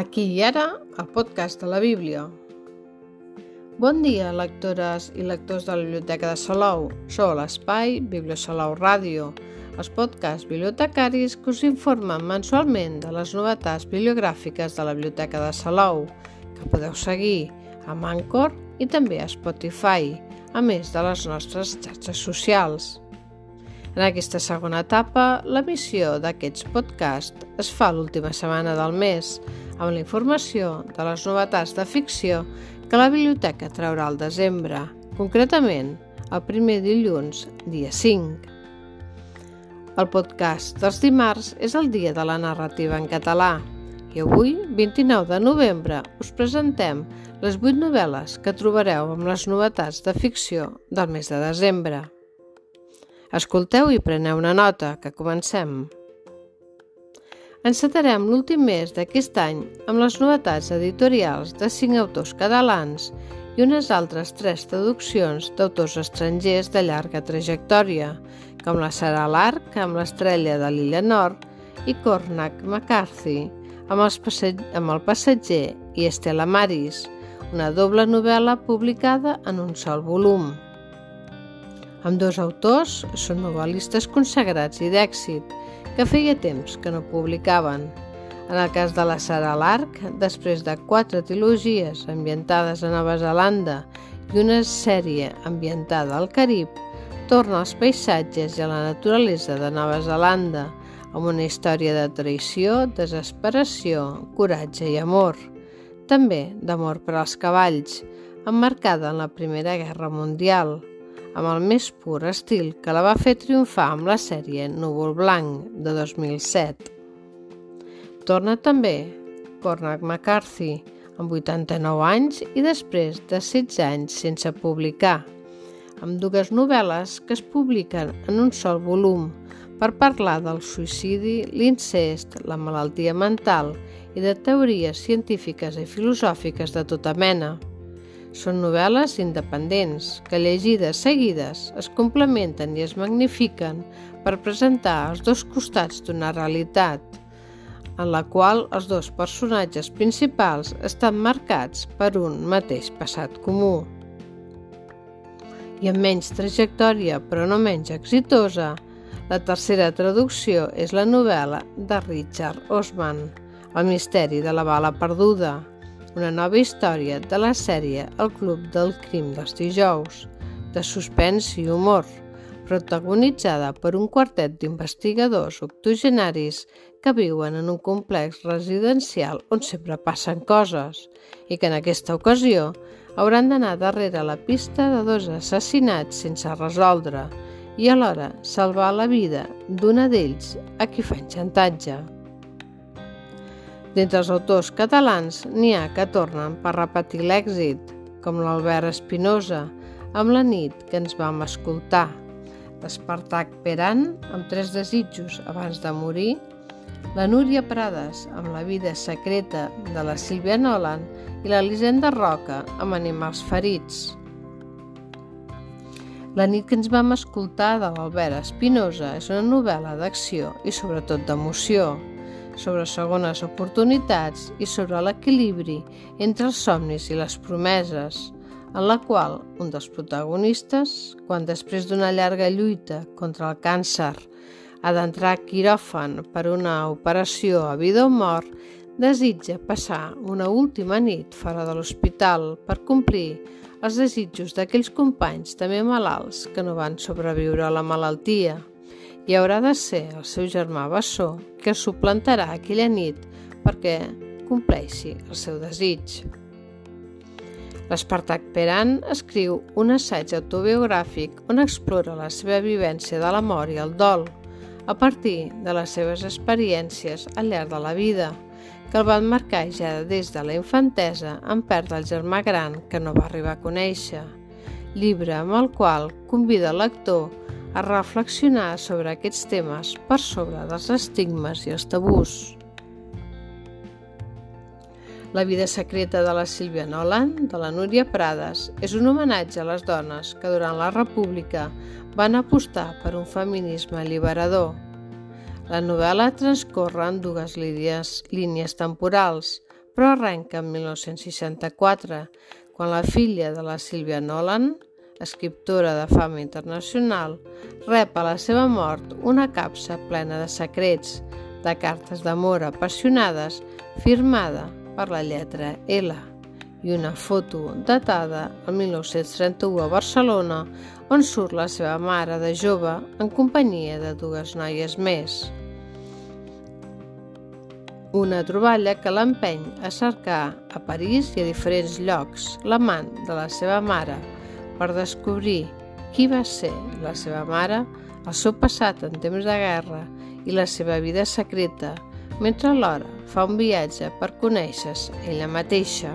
Aquí i ara, el podcast de la Bíblia. Bon dia, lectores i lectors de la Biblioteca de Salou. Sou l'Espai Bibliosalou Ràdio, els podcasts bibliotecaris que us informen mensualment de les novetats bibliogràfiques de la Biblioteca de Salou, que podeu seguir a Anchor i també a Spotify, a més de les nostres xarxes socials. En aquesta segona etapa, l'emissió d'aquests podcasts es fa l'última setmana del mes, amb la informació de les novetats de ficció que la biblioteca traurà al desembre, concretament el primer dilluns, dia 5. El podcast dels dimarts és el dia de la narrativa en català i avui, 29 de novembre, us presentem les 8 novel·les que trobareu amb les novetats de ficció del mes de desembre. Escolteu i preneu una nota, que comencem. Encetarem l'últim mes d'aquest any amb les novetats editorials de cinc autors catalans i unes altres tres traduccions d'autors estrangers de llarga trajectòria, com la Sara Lark amb l'estrella de l'Illa Nord i Cormac McCarthy amb, els amb El passatger i Estela Maris, una doble novel·la publicada en un sol volum. Amb dos autors són novel·listes consagrats i d'èxit, que feia temps que no publicaven. En el cas de la Sara Lark, després de quatre trilogies ambientades a Nova Zelanda i una sèrie ambientada al Carib, torna als paisatges i a la naturalesa de Nova Zelanda, amb una història de traïció, desesperació, coratge i amor. També d'amor per als cavalls, emmarcada en la Primera Guerra Mundial – amb el més pur estil que la va fer triomfar amb la sèrie Núvol Blanc de 2007. Torna també Cormac McCarthy, amb 89 anys i després de 16 anys sense publicar, amb dues novel·les que es publiquen en un sol volum per parlar del suïcidi, l'incest, la malaltia mental i de teories científiques i filosòfiques de tota mena. Són novel·les independents que, llegides seguides, es complementen i es magnifiquen per presentar els dos costats d'una realitat, en la qual els dos personatges principals estan marcats per un mateix passat comú. I amb menys trajectòria, però no menys exitosa, la tercera traducció és la novel·la de Richard Osman, El misteri de la bala perduda, una nova història de la sèrie El Club del Crim dels Dijous, de suspens i humor, protagonitzada per un quartet d'investigadors octogenaris que viuen en un complex residencial on sempre passen coses i que en aquesta ocasió hauran d'anar darrere la pista de dos assassinats sense resoldre i alhora salvar la vida d'una d'ells a qui fan xantatge. D'entre els autors catalans n'hi ha que tornen per repetir l'èxit, com l'Albert Espinosa, amb la nit que ens vam escoltar, l'Espartac Peran, amb tres desitjos abans de morir, la Núria Prades, amb la vida secreta de la Sílvia Nolan. I l'Elisenda Roca, amb animals ferits. La nit que ens vam escoltar de l'Albert Espinosa és una novel·la d'acció i sobretot d'emoció, sobre segones oportunitats i sobre l'equilibri entre els somnis i les promeses, en la qual un dels protagonistes, quan després d'una llarga lluita contra el càncer ha d'entrar a quiròfan per una operació a vida o mort, desitja passar una última nit fora de l'hospital per complir els desitjos d'aquells companys també malalts que no van sobreviure a la malaltia i haurà de ser el seu germà Bessó que suplantarà aquella nit perquè compleixi el seu desig. L'Espartac Peran escriu un assaig autobiogràfic on explora la seva vivència de la mort i el dol a partir de les seves experiències al llarg de la vida, que el van marcar ja des de la infantesa en perdre el germà gran que no va arribar a conèixer, llibre amb el qual convida el lector a reflexionar sobre aquests temes per sobre dels estigmes i els tabús. La vida secreta de la Sílvia Nolan, de la Núria Prades, és un homenatge a les dones que durant la República van apostar per un feminisme alliberador. La novel·la transcorre en dues línies, línies temporals, però arrenca en 1964, quan la filla de la Sílvia Nolan, escriptora de fama internacional, rep a la seva mort una capsa plena de secrets, de cartes d'amor apassionades firmada per la lletra L i una foto datada el 1931 a Barcelona on surt la seva mare de jove en companyia de dues noies més. Una troballa que l'empeny a cercar a París i a diferents llocs l'amant de la seva mare per descobrir qui va ser la seva mare, el seu passat en temps de guerra i la seva vida secreta, mentre alhora fa un viatge per conèixer-se ella mateixa.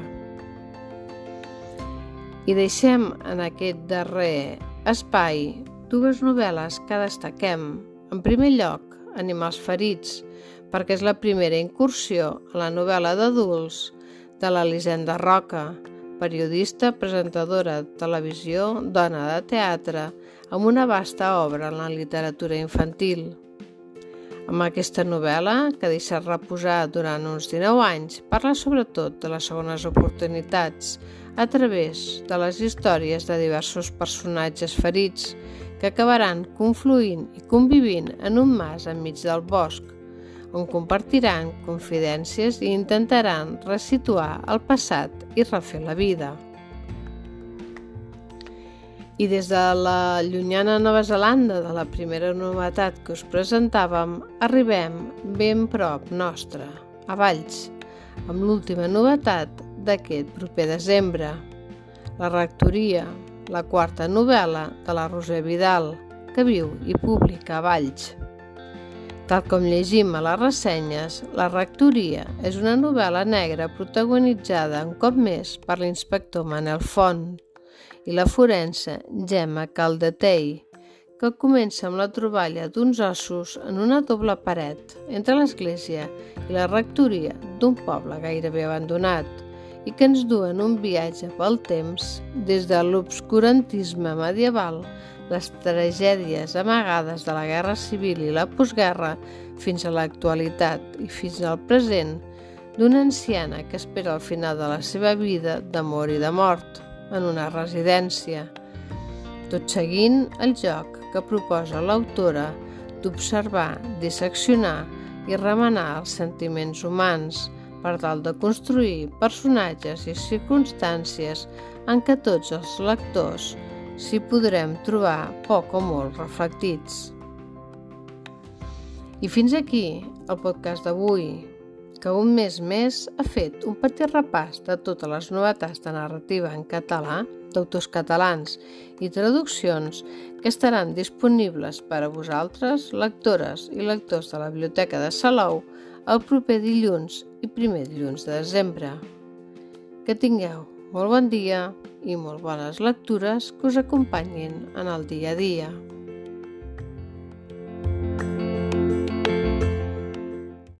I deixem en aquest darrer espai dues novel·les que destaquem. En primer lloc, Animals ferits, perquè és la primera incursió a la novel·la d'adults de l'Elisenda Roca, periodista, presentadora de televisió, dona de teatre, amb una vasta obra en la literatura infantil. Amb aquesta novel·la, que deixa reposar durant uns 19 anys, parla sobretot de les segones oportunitats a través de les històries de diversos personatges ferits que acabaran confluint i convivint en un mas enmig del bosc, on compartiran confidències i intentaran resituar el passat i refer la vida. I des de la llunyana Nova Zelanda, de la primera novetat que us presentàvem, arribem ben prop nostre, a Valls, amb l'última novetat d'aquest proper desembre, la rectoria, la quarta novel·la de la Roser Vidal, que viu i publica a Valls. Tal com llegim a les ressenyes, La rectoria és una novel·la negra protagonitzada un cop més per l'inspector Manel Font, i la forense Gemma Caldatei, que comença amb la troballa d'uns ossos en una doble paret entre l'església i la rectoria d'un poble gairebé abandonat i que ens duen un viatge pel temps des de l'obscurantisme medieval, les tragèdies amagades de la Guerra Civil i la postguerra fins a l'actualitat i fins al present d'una anciana que espera el final de la seva vida d'amor i de mort en una residència, tot seguint el joc que proposa l'autora d'observar, disseccionar i remenar els sentiments humans per tal de construir personatges i circumstàncies en què tots els lectors s'hi podrem trobar poc o molt reflectits. I fins aquí el podcast d'avui que un mes més ha fet un petit repàs de totes les novetats de narrativa en català d'autors catalans i traduccions que estaran disponibles per a vosaltres, lectores i lectors de la Biblioteca de Salou, el proper dilluns i primer dilluns de desembre. Que tingueu molt bon dia i molt bones lectures que us acompanyin en el dia a dia.